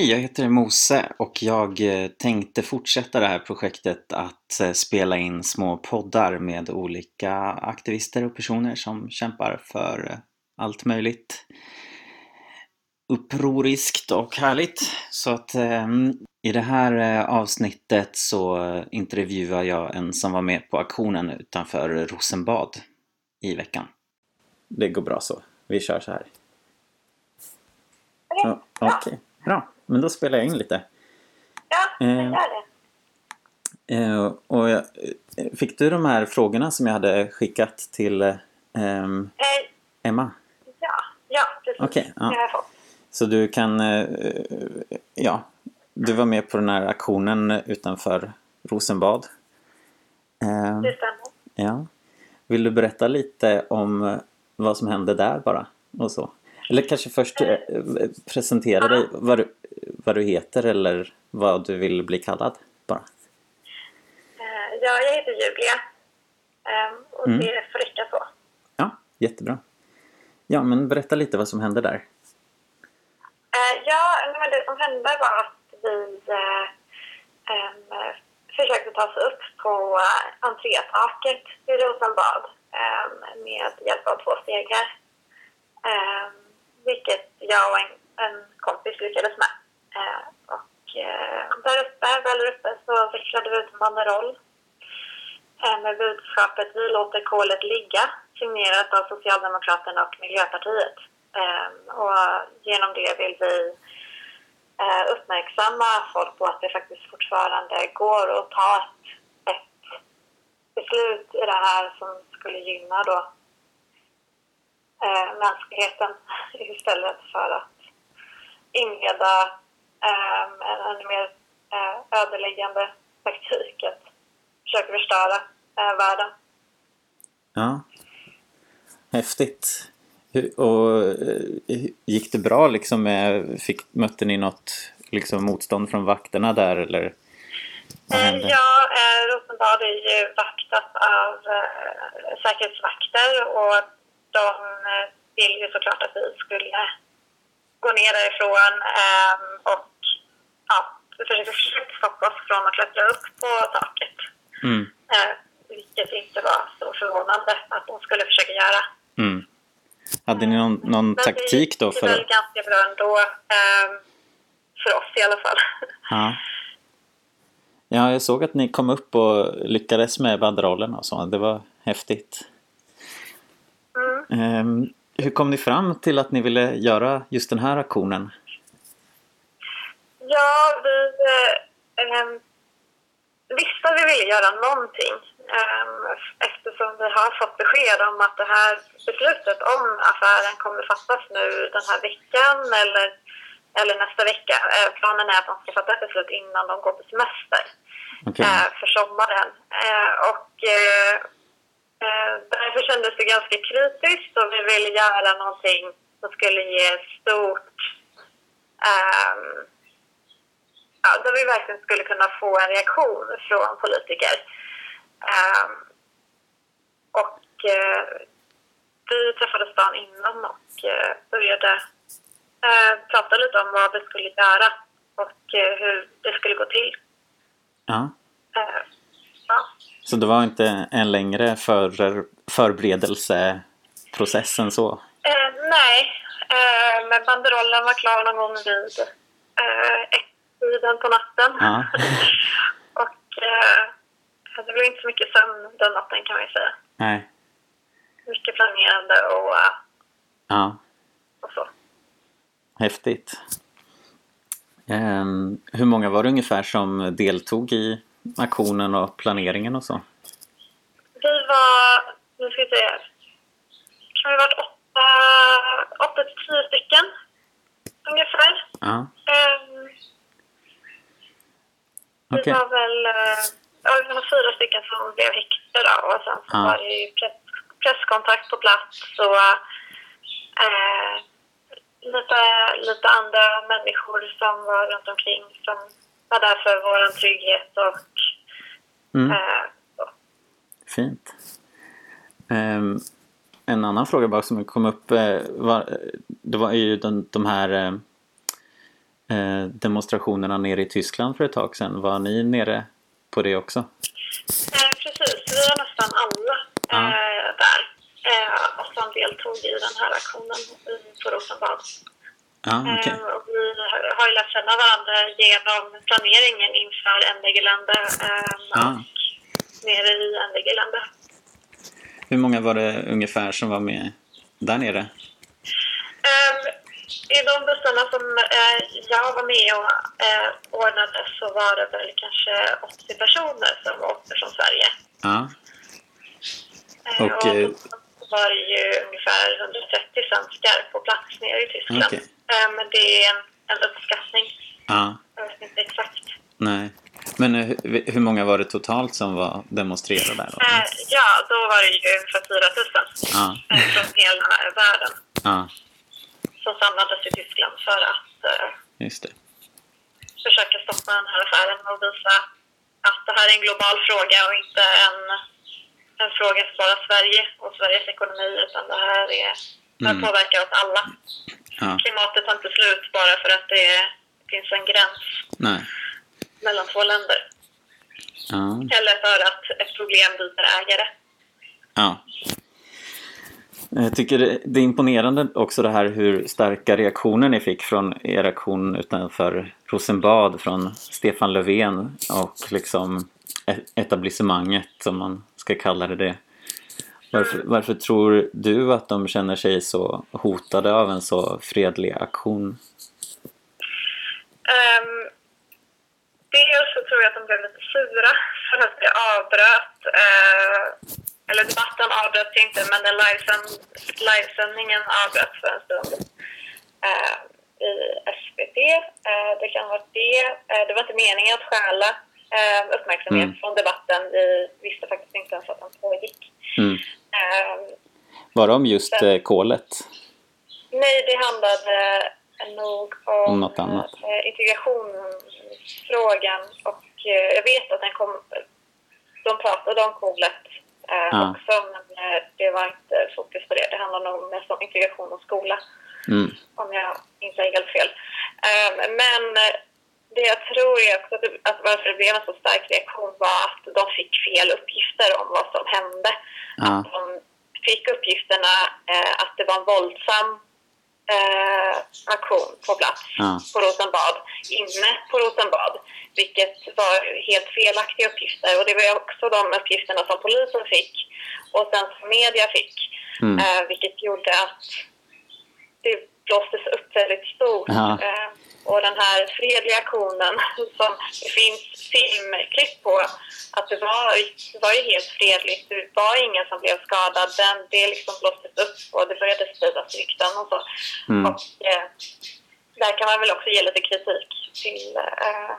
Hej, jag heter Mose och jag eh, tänkte fortsätta det här projektet att eh, spela in små poddar med olika aktivister och personer som kämpar för eh, allt möjligt upproriskt och härligt. Så att eh, i det här avsnittet så intervjuar jag en som var med på aktionen utanför Rosenbad i veckan. Det går bra så. Vi kör så här. Ja, Okej, okay. bra. Men då spelar jag in lite. Ja, jag gör det. Eh, och jag, fick du de här frågorna som jag hade skickat till eh, Emma? Ja, ja precis. Okay, ja. Det har jag fått. Så du kan, eh, ja, du var med på den här aktionen utanför Rosenbad. Eh, det stämmer. Ja. Vill du berätta lite om vad som hände där bara? Och så? Eller kanske först eh, presentera dig, vad du, vad du heter eller vad du vill bli kallad bara. Eh, ja, jag heter Julia. Ehm, och mm. det får räcka så. Ja, jättebra. Ja, men berätta lite vad som hände där. Eh, ja, men det som hände var att vi ähm, försökte ta oss upp på entrétaket i Rosenbad ähm, med hjälp av två stegar. Vilket jag och en, en kompis lyckades med. Eh, och eh, där uppe, väl uppe, så vecklade vi ut en banderoll eh, med budskapet Vi låter kolet ligga, signerat av Socialdemokraterna och Miljöpartiet. Eh, och genom det vill vi eh, uppmärksamma folk på att det faktiskt fortfarande går att ta ett, ett beslut i det här som skulle gynna då eh, mänskligheten istället för att inleda eh, en ännu mer eh, ödeläggande taktik att försöka förstöra eh, världen. Ja. Häftigt. Och eh, gick det bra liksom? Med, fick, mötte ni något liksom, motstånd från vakterna där eller? Eh, ja, eh, Rosenbad är ju vaktat av eh, säkerhetsvakter och de eh, vill ju såklart att vi skulle gå ner därifrån eh, och ja, försöka stoppa oss från att klättra upp på taket. Mm. Eh, vilket inte var så förvånande att de skulle försöka göra. Mm. Hade ni någon, någon Men taktik då? För... Det gick ganska bra ändå. Eh, för oss i alla fall. Ja. ja, jag såg att ni kom upp och lyckades med banderollen och så. Det var häftigt. Mm. Hur kom ni fram till att ni ville göra just den här aktionen? Ja, vi eh, visste att vi ville göra någonting eh, eftersom vi har fått besked om att det här beslutet om affären kommer fattas nu den här veckan eller, eller nästa vecka. Eh, planen är att de ska fatta ett beslut innan de går på semester okay. eh, för sommaren. Eh, och eh, Eh, därför kändes det ganska kritiskt och vi ville göra någonting som skulle ge stort... Ja, där vi verkligen skulle kunna få en reaktion från politiker. Um, och uh, vi träffades dagen innan och uh, började uh, prata lite om vad vi skulle göra och hur det skulle gå till. Ja. Så det var inte en längre för, förberedelseprocess än så? Nej, eh, men banderollen var klar någon gång vid eh, ett-tiden på natten. Ja. och eh, det blev inte så mycket sömn den natten kan man ju säga. Nej. Mycket planerande och, uh, ja. och så. Häftigt. Um, hur många var det ungefär som deltog i aktionen och planeringen och så? Vi var, nu ska vi se, kan vi varit åtta, åtta till tio stycken ungefär. Ja. Um, okay. Vi var väl, eh, ja vi var fyra stycken som blev häktade och sen så ja. var det ju press, presskontakt på plats och uh, lite, lite andra människor som var runt omkring som var där för vår trygghet och mm. eh, Fint. Um, en annan fråga bara som kom upp eh, var, det var ju den, de här eh, demonstrationerna nere i Tyskland för ett tag sedan. Var ni nere på det också? Eh, precis, vi var nästan alla eh, där eh, och som deltog i den här aktionen på Rosenbad. Okay. eh, och vi har ju lärt känna varandra genom planeringen inför NDG-lände eh, Ah. och nere i NDG-lände. Hur många var det ungefär som var med där nere? I de bussarna som eh, jag var med och eh, ordnade så var det väl kanske 80 personer som åkte från Sverige. Ja, Eh, Och, och eh, så var det ju ungefär 130 svenskar på plats nere i Tyskland. Okej. Eh, men det är en, en uppskattning. ja, Jag vet inte exakt. nej. Men eh, hur, många var det totalt som var demonstrerade där? Då? Eh, ja, då var det ju ungefär 4 000 Ja, eh, från hela världen ja, som samlades i Tyskland för att eh, försöka stoppa den här affären och visa att det här är en global fråga och inte en, en fråga för bara Sverige och Sveriges ekonomi utan det här är, det här Mm. påverkar oss alla. Ja, Klimatet tar inte slut bara för att det, är, det finns en gräns nej. mellan två länder. Ja, Eller för att ett problem byter ägare. ja. Jag tycker det är imponerande också det här hur starka reaktioner ni fick från er aktion utanför Rosenbad från Stefan Löfven och liksom e- etablissemanget som man ska kalla det det. Varför, varför tror du att de känner sig så hotade av en så fredlig aktion? Um, dels så tror jag att de blev lite sura för att vi avbröt, uh, eller debatten avbröts inte, men den livesänd, livesändningen avbröts för en stund eh, i SVT. Eh, det kan vara det. Eh, det var inte meningen att stjäla eh, uppmärksamhet Mm. från debatten. Vi visste faktiskt inte ens att den pågick. Mm. Eh, Var det om just eh, kolet? Nej, det handlade nog om, Om något annat. integrationsfrågan och jag vet att den kom, de pratade om kolet Ja. också men eh, det var inte fokus på det. Det handlade nog mest om integration och skola Mm. om jag inte är helt fel. Eh, men eh, det jag tror är också att, att varför det blev en så stark reaktion var att de fick fel uppgifter om vad som hände Ja. de fick uppgifterna eh, att det var en våldsam eh, aktion på plats Ja. på Rosenbad, inne på Rosenbad, vilket var helt felaktiga uppgifter. Och det var också de uppgifterna som polisen fick och sen som media fick, Mm. eh, vilket gjorde att det blåstes upp väldigt stort. Ja. Eh, och den här fredliga aktionen som det finns filmklipp på, att det var, det var ju helt fredligt. Det var ingen som blev skadad. Den, det liksom blåstes upp och det började spridas rykten och så. Mm. Och eh, där kan man väl också ge lite kritik till eh,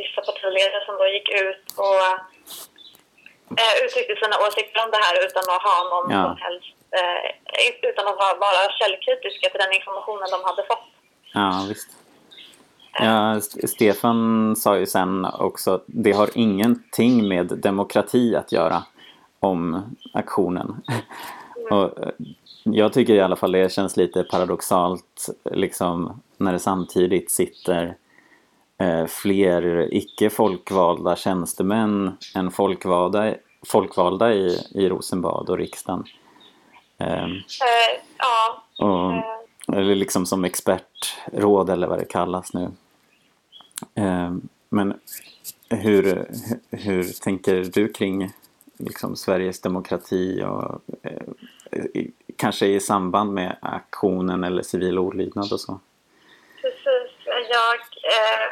vissa partiledare som då gick ut och eh, uttryckte sina åsikter om det här utan att ha någon Ja. som helst eh, utan att vara källkritiska till den informationen de hade fått. Ja, visst. Ja, St- Stefan sa ju sen också att det har ingenting med demokrati att göra om aktionen. Och eh, jag tycker i alla fall det känns lite paradoxalt liksom när det samtidigt sitter eh, fler icke folkvalda tjänstemän än folkvalda, folkvalda i, i Rosenbad och riksdagen. Ehm, Eh, ja, och, eh, eller liksom som expertråd eller vad det kallas nu. Eh, Men hur, hur, tänker du kring liksom Sveriges demokrati och eh, kanske i samband med aktionen eller civil olydnad och så? precis. Jag eh,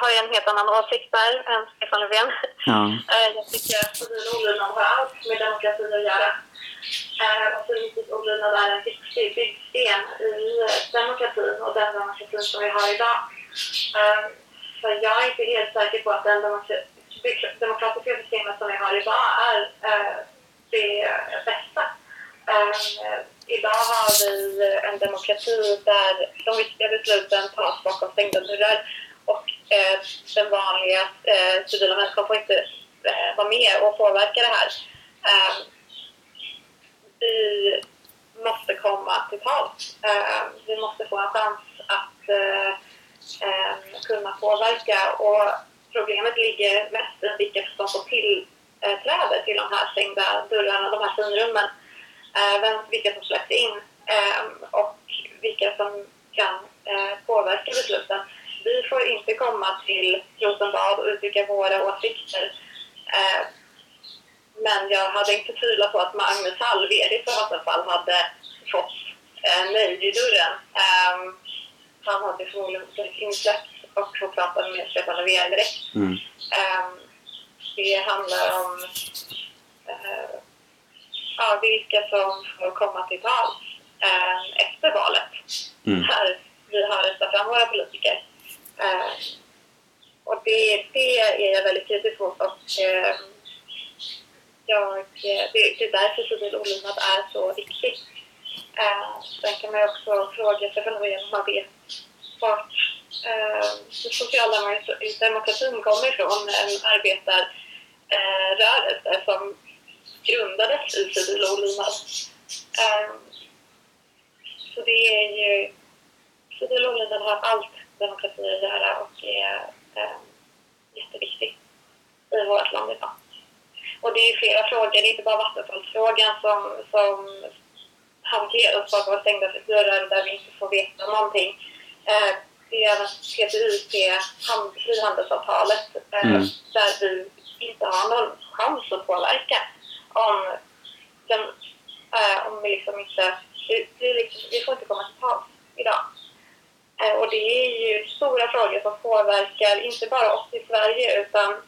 har ju en helt annan åsikt där än Stefan Löfven. Ja, Eh, jag tycker att civil olydnad har allt med demokrati att göra. Och politisk olydnad är alltså en viktig byggsten i demokratin och den demokratin som vi har idag. Ehm, För jag är inte helt säker på att den demokratiska systemet som vi har idag är eh, det bästa. Ehm, idag har vi en demokrati där de viktiga besluten tas bakom stängda dörrar och eh, den vanliga eh, civila människan får inte vara med och påverka det här. Ehm, vi måste komma till tals. Eh, vi måste få en chans att eh, eh, kunna påverka. Och problemet ligger mest i vilka som får tillträde eh, till de här stängda dörrarna, de här finrummen. Eh, vilka som släpps in eh, och vilka som kan eh, påverka besluten. Vi får inte komma till Rosenbad och uttrycka våra åsikter. Ehm, Eh, men jag hade inte tvivlat på att Magnus Hall, VD för Vattenfall, hade fått eh, nej i dörren. Um, han hade förmodligen blivit insläppt och fått prata med Stefan Löfven direkt. Mm. Um, det handlar om uh, ja, vilka som får komma till tals uh, efter valet. Mm. Här vi har röstat fram våra politiker. Uh, och det, det är jag väldigt kritisk mot. Och, jag, eh, det, det är därför civil olydnad är så viktigt. Eh, sen kan man också fråga sig om man vet vart eh, socialdemokratin kommer ifrån. En arbetarrörelse eh, som grundades i civil olydnad. Eh, så det är ju... Civil olydnad har allt demokrati att göra och är eh, jätteviktigt i vårt land idag. Och det är flera frågor, det är inte bara Vattenfallsfrågan som, som hanteras bakom stängda dörrar där vi inte får veta någonting. Eh, det är även TTIP, frihandelsavtalet, eh, mm. där vi inte har någon chans att påverka om, den, eh, om vi liksom inte... Vi, vi, liksom, vi får inte komma till tals idag. Och det är ju stora frågor som påverkar inte bara oss i Sverige utan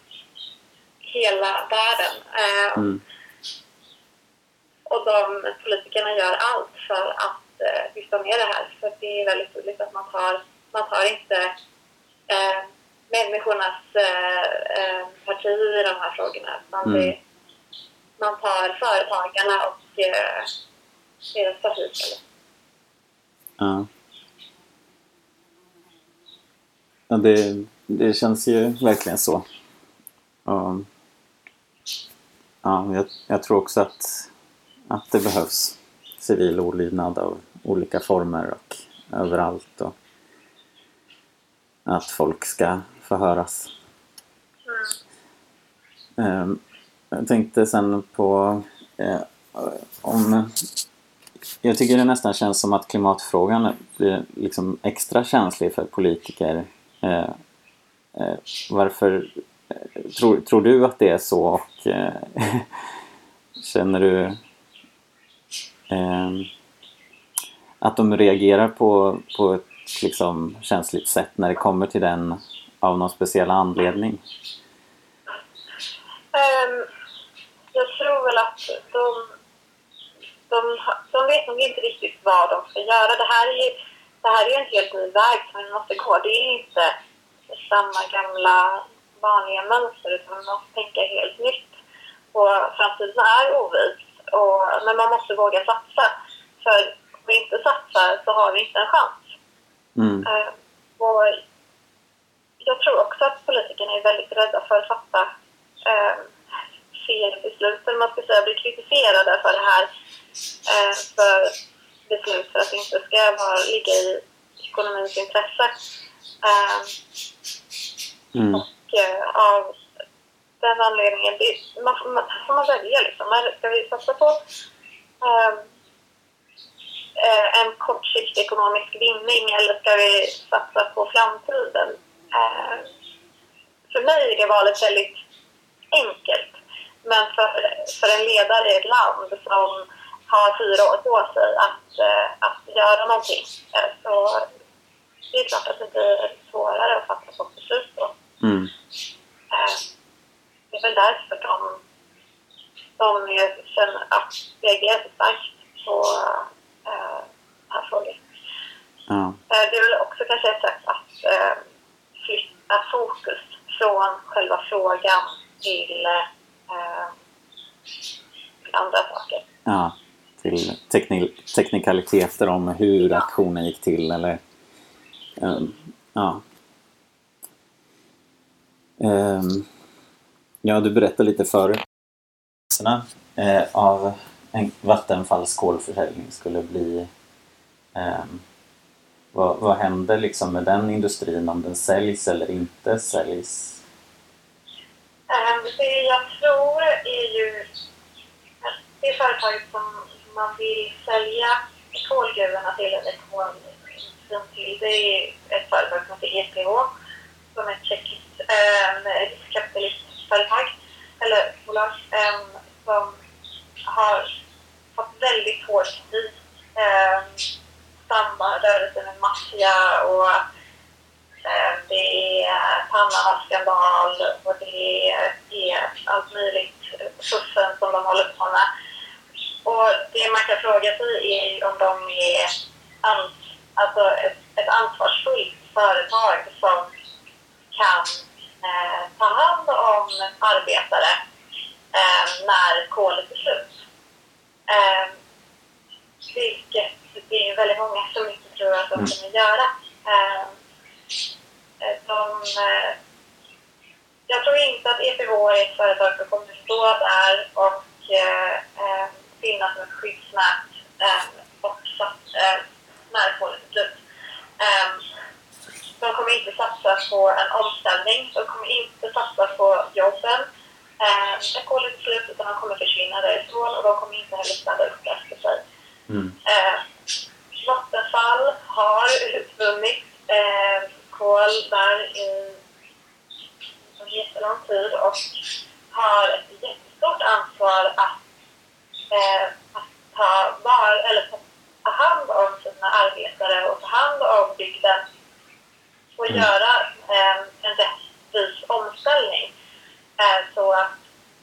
hela världen. Eh, mm. Och de politikerna gör allt för att eh, lyfta ner det här. För det är väldigt tydligt att man tar, man tar inte eh, människornas eh, eh parti i de här frågorna. Man, mm. det, man tar företagarna och eh, deras parti. Ja. Ja, det, det känns ju verkligen så. Um, Ja, jag, jag, tror också att, att det behövs civil olydnad av olika former och överallt. Och att folk ska förhöras. Mm. Ehm, jag tänkte sen på eh, om... Jag tycker det nästan känns som att klimatfrågan blir liksom extra känslig för politiker. Eh, eh, varför Tror, tror du att det är så och eh, känner du eh, att de reagerar på, på ett liksom, känsligt sätt när det kommer till den av någon speciell anledning? Um, jag tror väl att de, de, de vet nog inte riktigt vad de ska göra. Det här är ju det här är en helt ny väg som vi måste gå. Det är inte samma gamla vanliga mönster utan man måste tänka helt nytt. Och framtiden är oviss, och, men man måste våga satsa. För om vi inte satsar så har vi inte en chans. Mm. Uh, och jag tror också att politikerna är väldigt rädda för att fatta uh, fel beslut, eller man ska säga bli kritiserade för det här uh, för beslut för att det inte ska vara, ligga i ekonomins intresse. Uh, mm. Av den anledningen. Det, man, man, får man välja liksom. Ska vi satsa på um, en kortsiktig ekonomisk vinning eller ska vi satsa på framtiden? Ehm, för mig är det valet väldigt enkelt. Men för, för en ledare i ett land som har fyra år på sig att, eh, att göra någonting eh, så det är klart att det blir svårare att fatta sådant beslut då. Mm. Eh, det är väl därför de, de känner att reagerar så starkt på äh, den här frågan. Ja. Eh, det är väl också kanske ett sätt att äh, flytta fokus från själva frågan till, äh, andra saker. Ja, till teknik teknikaliteter om hur ja. aktionen gick till eller um, ja. Ehm, ja, du berättade lite förut. Eh, av en Vattenfalls kolförsäljning skulle bli eh, vad, vad händer liksom med den industrin om den säljs eller inte säljs? Ehm, det jag tror är ju att det företaget som man vill sälja kolgruvorna till eller kolindustrin till det är ett företag som heter EPH som är ehm, ett tjeckiskt um, riskkapitalistföretag eller bolag eh, som har fått väldigt hård kritik ehm, um, samrörelse med maffia och eh, det är Panama-skandal och det är allt möjligt fuffen som de håller på med. Och det man kan fråga sig är om de är ans alltså ett, ett ansvarsfullt företag som kan eh, ta hand om arbetare eh, när kolet är slut. Eh, vilket det är väldigt många som inte tror att de mm. kommer göra. Ehm, eh, de, eh, jag tror inte att EPH är ett företag som kommer stå där och eh, finnas som ett skyddsnät och när kolet är slut. De kommer inte satsa på en omställning. De kommer inte satsa på jobben kolet är slut, utan de kommer försvinna därifrån och de kommer inte heller städa upp efter sig. Mm. Vattenfall har utvunnit eh, kol där i jättelång tid och har ett jättestort ansvar att, eh, att ta, var, eller ta hand om sina arbetare och ta hand om bygden och mm. göra eh, en rättvis omställning eh, så att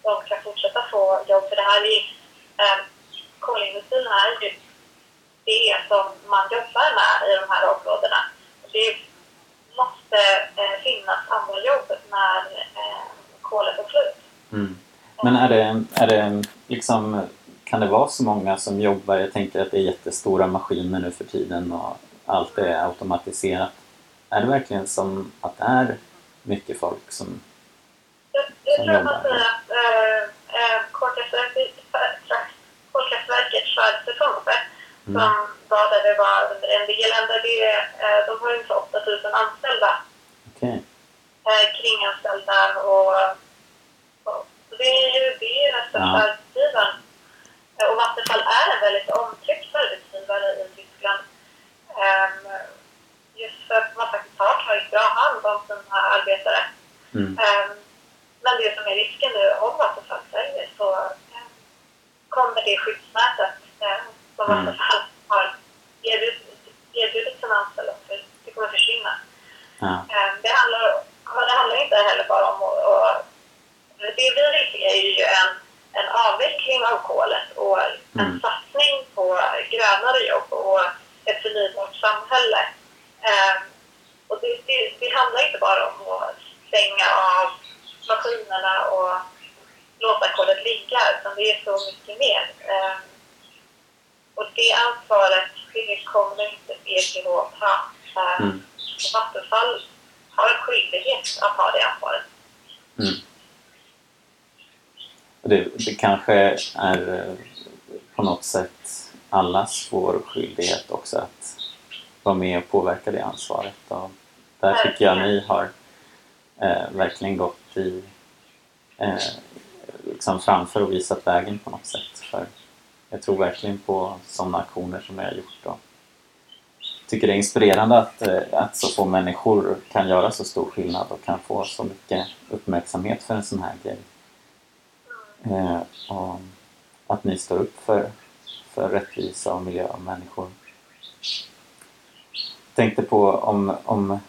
de kan fortsätta få jobb. För det här är, eh, kolindustrin är ju det som man jobbar med i de här områdena. Det måste eh, finnas andra jobb när eh, kolet är slut. Mm. Men är det, är det liksom, kan det vara så många som jobbar? Jag tänker att det är jättestora maskiner nu för tiden och allt är automatiserat. Är det verkligen som att det är mycket folk som, jag, jag som tror att man säger att äh, äh, kolkraftverket Schweizer Pumpe mm. som var där det var under en del. Det, eh, de har ungefär 8000 anställda. Okay. Eh, kringanställda och, och det är ju det är den största ja. arbetsgivaren. Eh, och Vattenfall är en väldigt omtyckt arbetsgivare i Tyskland. Um, just för att man faktiskt har tagit bra hand om sina arbetare. Mm. Um, men det som är risken nu, om Vattenfall säljer så um, kommer det skyddsnätet som mm. Vattenfall har erbjudit, erbjudit sina anställda för det kommer försvinna. Ja. Ehm, det, handlar, det handlar inte heller bara om att... Det vi vill är ju en, en avveckling av kolet och en mm. satsning på grönare jobb och ett förnybart samhälle. Um, och det, det, det, handlar inte bara om att stänga av maskinerna och låta kolet ligga, utan det är så mycket mer. Um, och det ansvaret det kommer inte EPH ta. Mm. Vattenfall har en skyldighet att ha det ansvaret. Mm. Det, det kanske är eh, på något sätt allas vår skyldighet också att vara med och påverka det ansvaret. Och där tycker jag ni har eh, verkligen gått i, eh, liksom framför och visat vägen på något sätt. För jag tror verkligen på sådana aktioner som ni har gjort. Och tycker det är inspirerande att, eh, att så få människor kan göra så stor skillnad och kan få så mycket uppmärksamhet för en sån här grej. Eh, och att ni står upp för, för rättvisa och miljö och människor. Tänkte på om, om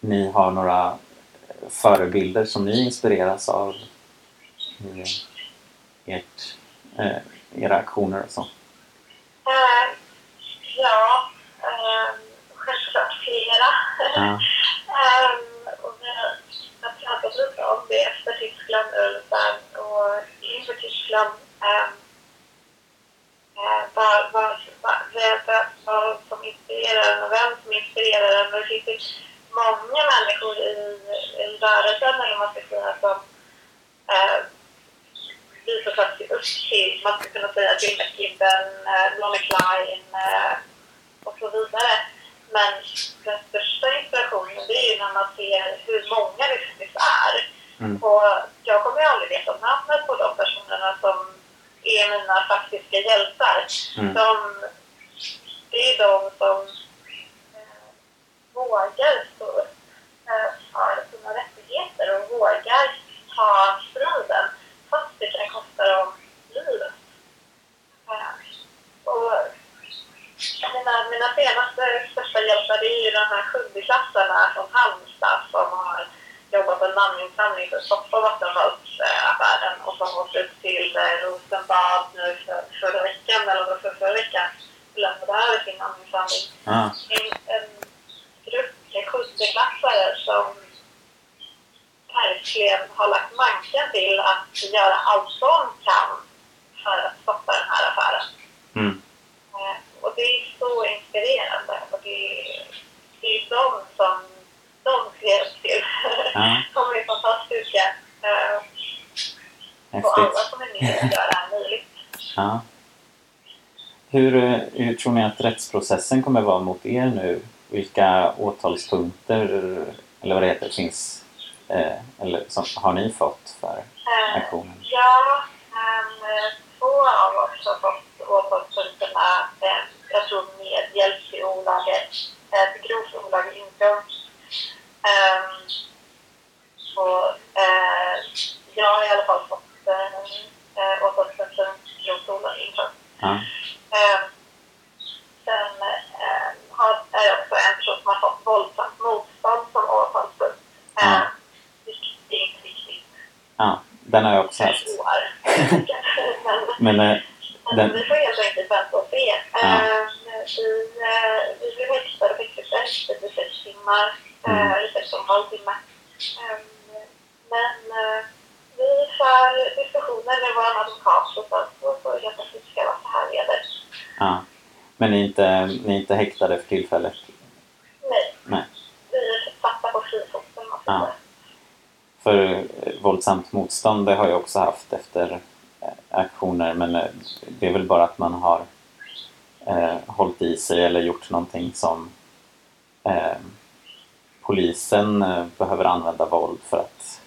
ni har några förebilder som ni inspireras av i ert eh, era aktioner och så? Uh, ja, uh, självklart flera. Ja. um, och vi har pratat lite om det efter Tyskland och inför Tyskland. Um, uh, vad, vad, vad, vad som inspirerar en och vem som Det finns många människor i, i rörelsen, eller man ska säga, som vi får faktiskt upp till, man skulle kunna säga Jill McKibben, eh, Lonnie Klein eh, och så vidare. men den största inspirationen det är ju när man ser hur många det faktiskt är. Mm. Och jag kommer ju aldrig veta namnet på de personerna som är mina faktiska hjältar. Mm. De, det är de som eh, vågar stå upp eh, för sina rättigheter och vågar ta striden fast det kan kosta dem livet. Eh, och mina, mina senaste största hjältar det är ju de här sjundeklassarna från Halmstad som har jobbat en namninsamling för att stoppa Vattenfallsaffären och som åkte ut till eh, Rosenbad nu för, förra veckan, eller för förra veckan, och lämnade över sin namninsamling. En, med sjundeklassare som verkligen har lagt manken till att göra allt de kan för att stoppa den här affären. Mm. Eh, Och det är så inspirerande. Och det är, det är de som de upp till. Ja. de är fantastiska. Eh, Och alla som är med och gör det här möjligt. Ja. Hur, eh, hur tror ni att rättsprocessen kommer vara mot er nu? Vilka åtalspunkter, eller vad det heter, finns eh, eller som har ni fått för Eh, aktionen? Ja, men eh, två av oss har fått åtalspunkterna, eh, jag tror medhjälp till olagligt, eh, till grovt olagligt intrång. Ehm, och eh, jag har i alla fall fått eh, åtalspunkten grovt olagligt intrång. Ja. Ehm, sen eh, har, är jag också en person som har fått våldsamt motstånd som åtalspunkt. Ja. Eh, vilket är inte riktigt ja, den har jag också haft. Men Men, eh, den, vi får helt enkelt vänta och se. Ja. Eh, vi, eh, vi blev häktade och fick efter sex timmar, Mm. eh, eller sex och en halv timme. Eh, men eh, vi för diskussioner med vår advokat och så får vi helt enkelt se vad det här leder. ja. Men ni är, inte, ni är inte häktade för tillfället? Nej, Nej. vi är satta på fri fot. om man Ja. För eh, våldsamt motstånd det har jag också haft efter eh, aktioner men eh, det är väl bara att man har eh, hållit i sig eller gjort någonting som eh, polisen eh, behöver använda våld för att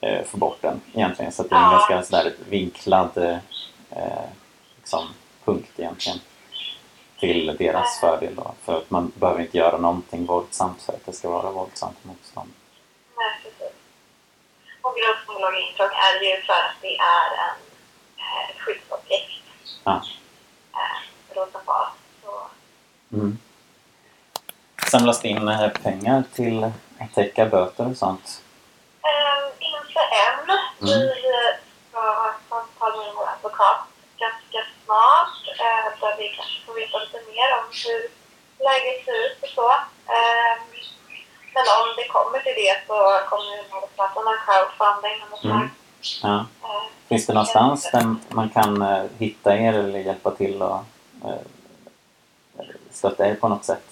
eh, få bort den egentligen. Så att det är en Ja. ganska sådär vinklad liksom, punkt egentligen till deras fördel. Då. För att man behöver inte göra någonting våldsamt för att det ska vara våldsamt motstånd. Nej, precis. Och intrång är ju för att det är en eh, skyddsobjekt. Ja. Eh, Rosenbad. Så Mm. Samlas det in eh, pengar till att täcka böter och sånt? Um, inte än. Mm. Vi eh, ska ha ett samtal med vår advokat ganska snart eh, där vi kanske får veta lite mer om hur läget ser ut och så. Ehm, men om det kommer till det så kommer vi att prata om crowdfunding Mm. Ja. Eh, Finns det någonstans där man kan eh, hitta er eller hjälpa till och eh, stötta er på något sätt?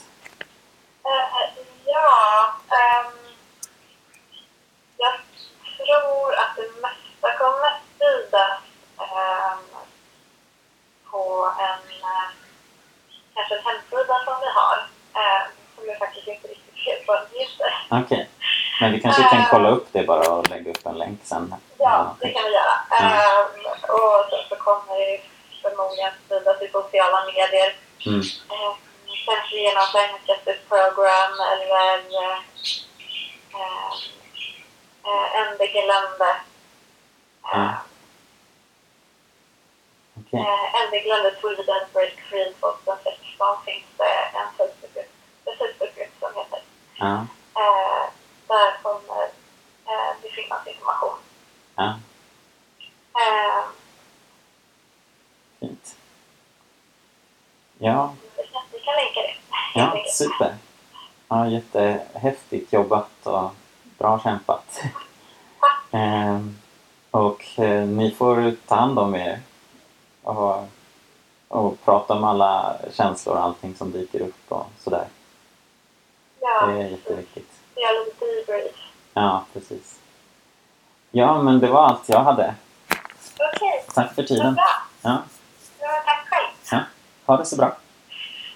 Ja, ehm, jag tror att det mesta kommer spridas ehm, på en, kanske en hemsida som vi har, som jag faktiskt inte heter. Okej. Men vi kanske kan kolla upp det bara och lägga upp en länk sen? Ja, det kan vi göra. Ehm, och sen så kommer det förmodligen spridas i sociala medier. Mm. Eh, kanske genom Justice Program eller eh, eh, eh, NDG. Ja. Okej. Eh, NDG Lände Sweden Break Free 2016 finns det en Facebookgrupp. Ja. Eh, där kommer eh, det finnas information. ja, Eh, fint. Ja, vi, kan, länka det. ja super. Ja, jättehäftigt jobbat och bra kämpat. Ehm, och eh, ni får ta hand om er och, och prata om alla känslor och allting som dyker upp och sådär. Ja. Det är jätteviktigt. Jag är lite debrief. Ja, precis. Ja, men det var allt jag hade. Okej. Okay. Tack för tiden. Bra. Ja. ja. Tack själv. Ja. Ha det så bra.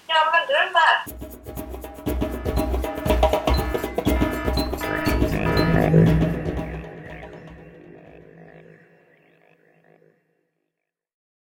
Ja, men du är med.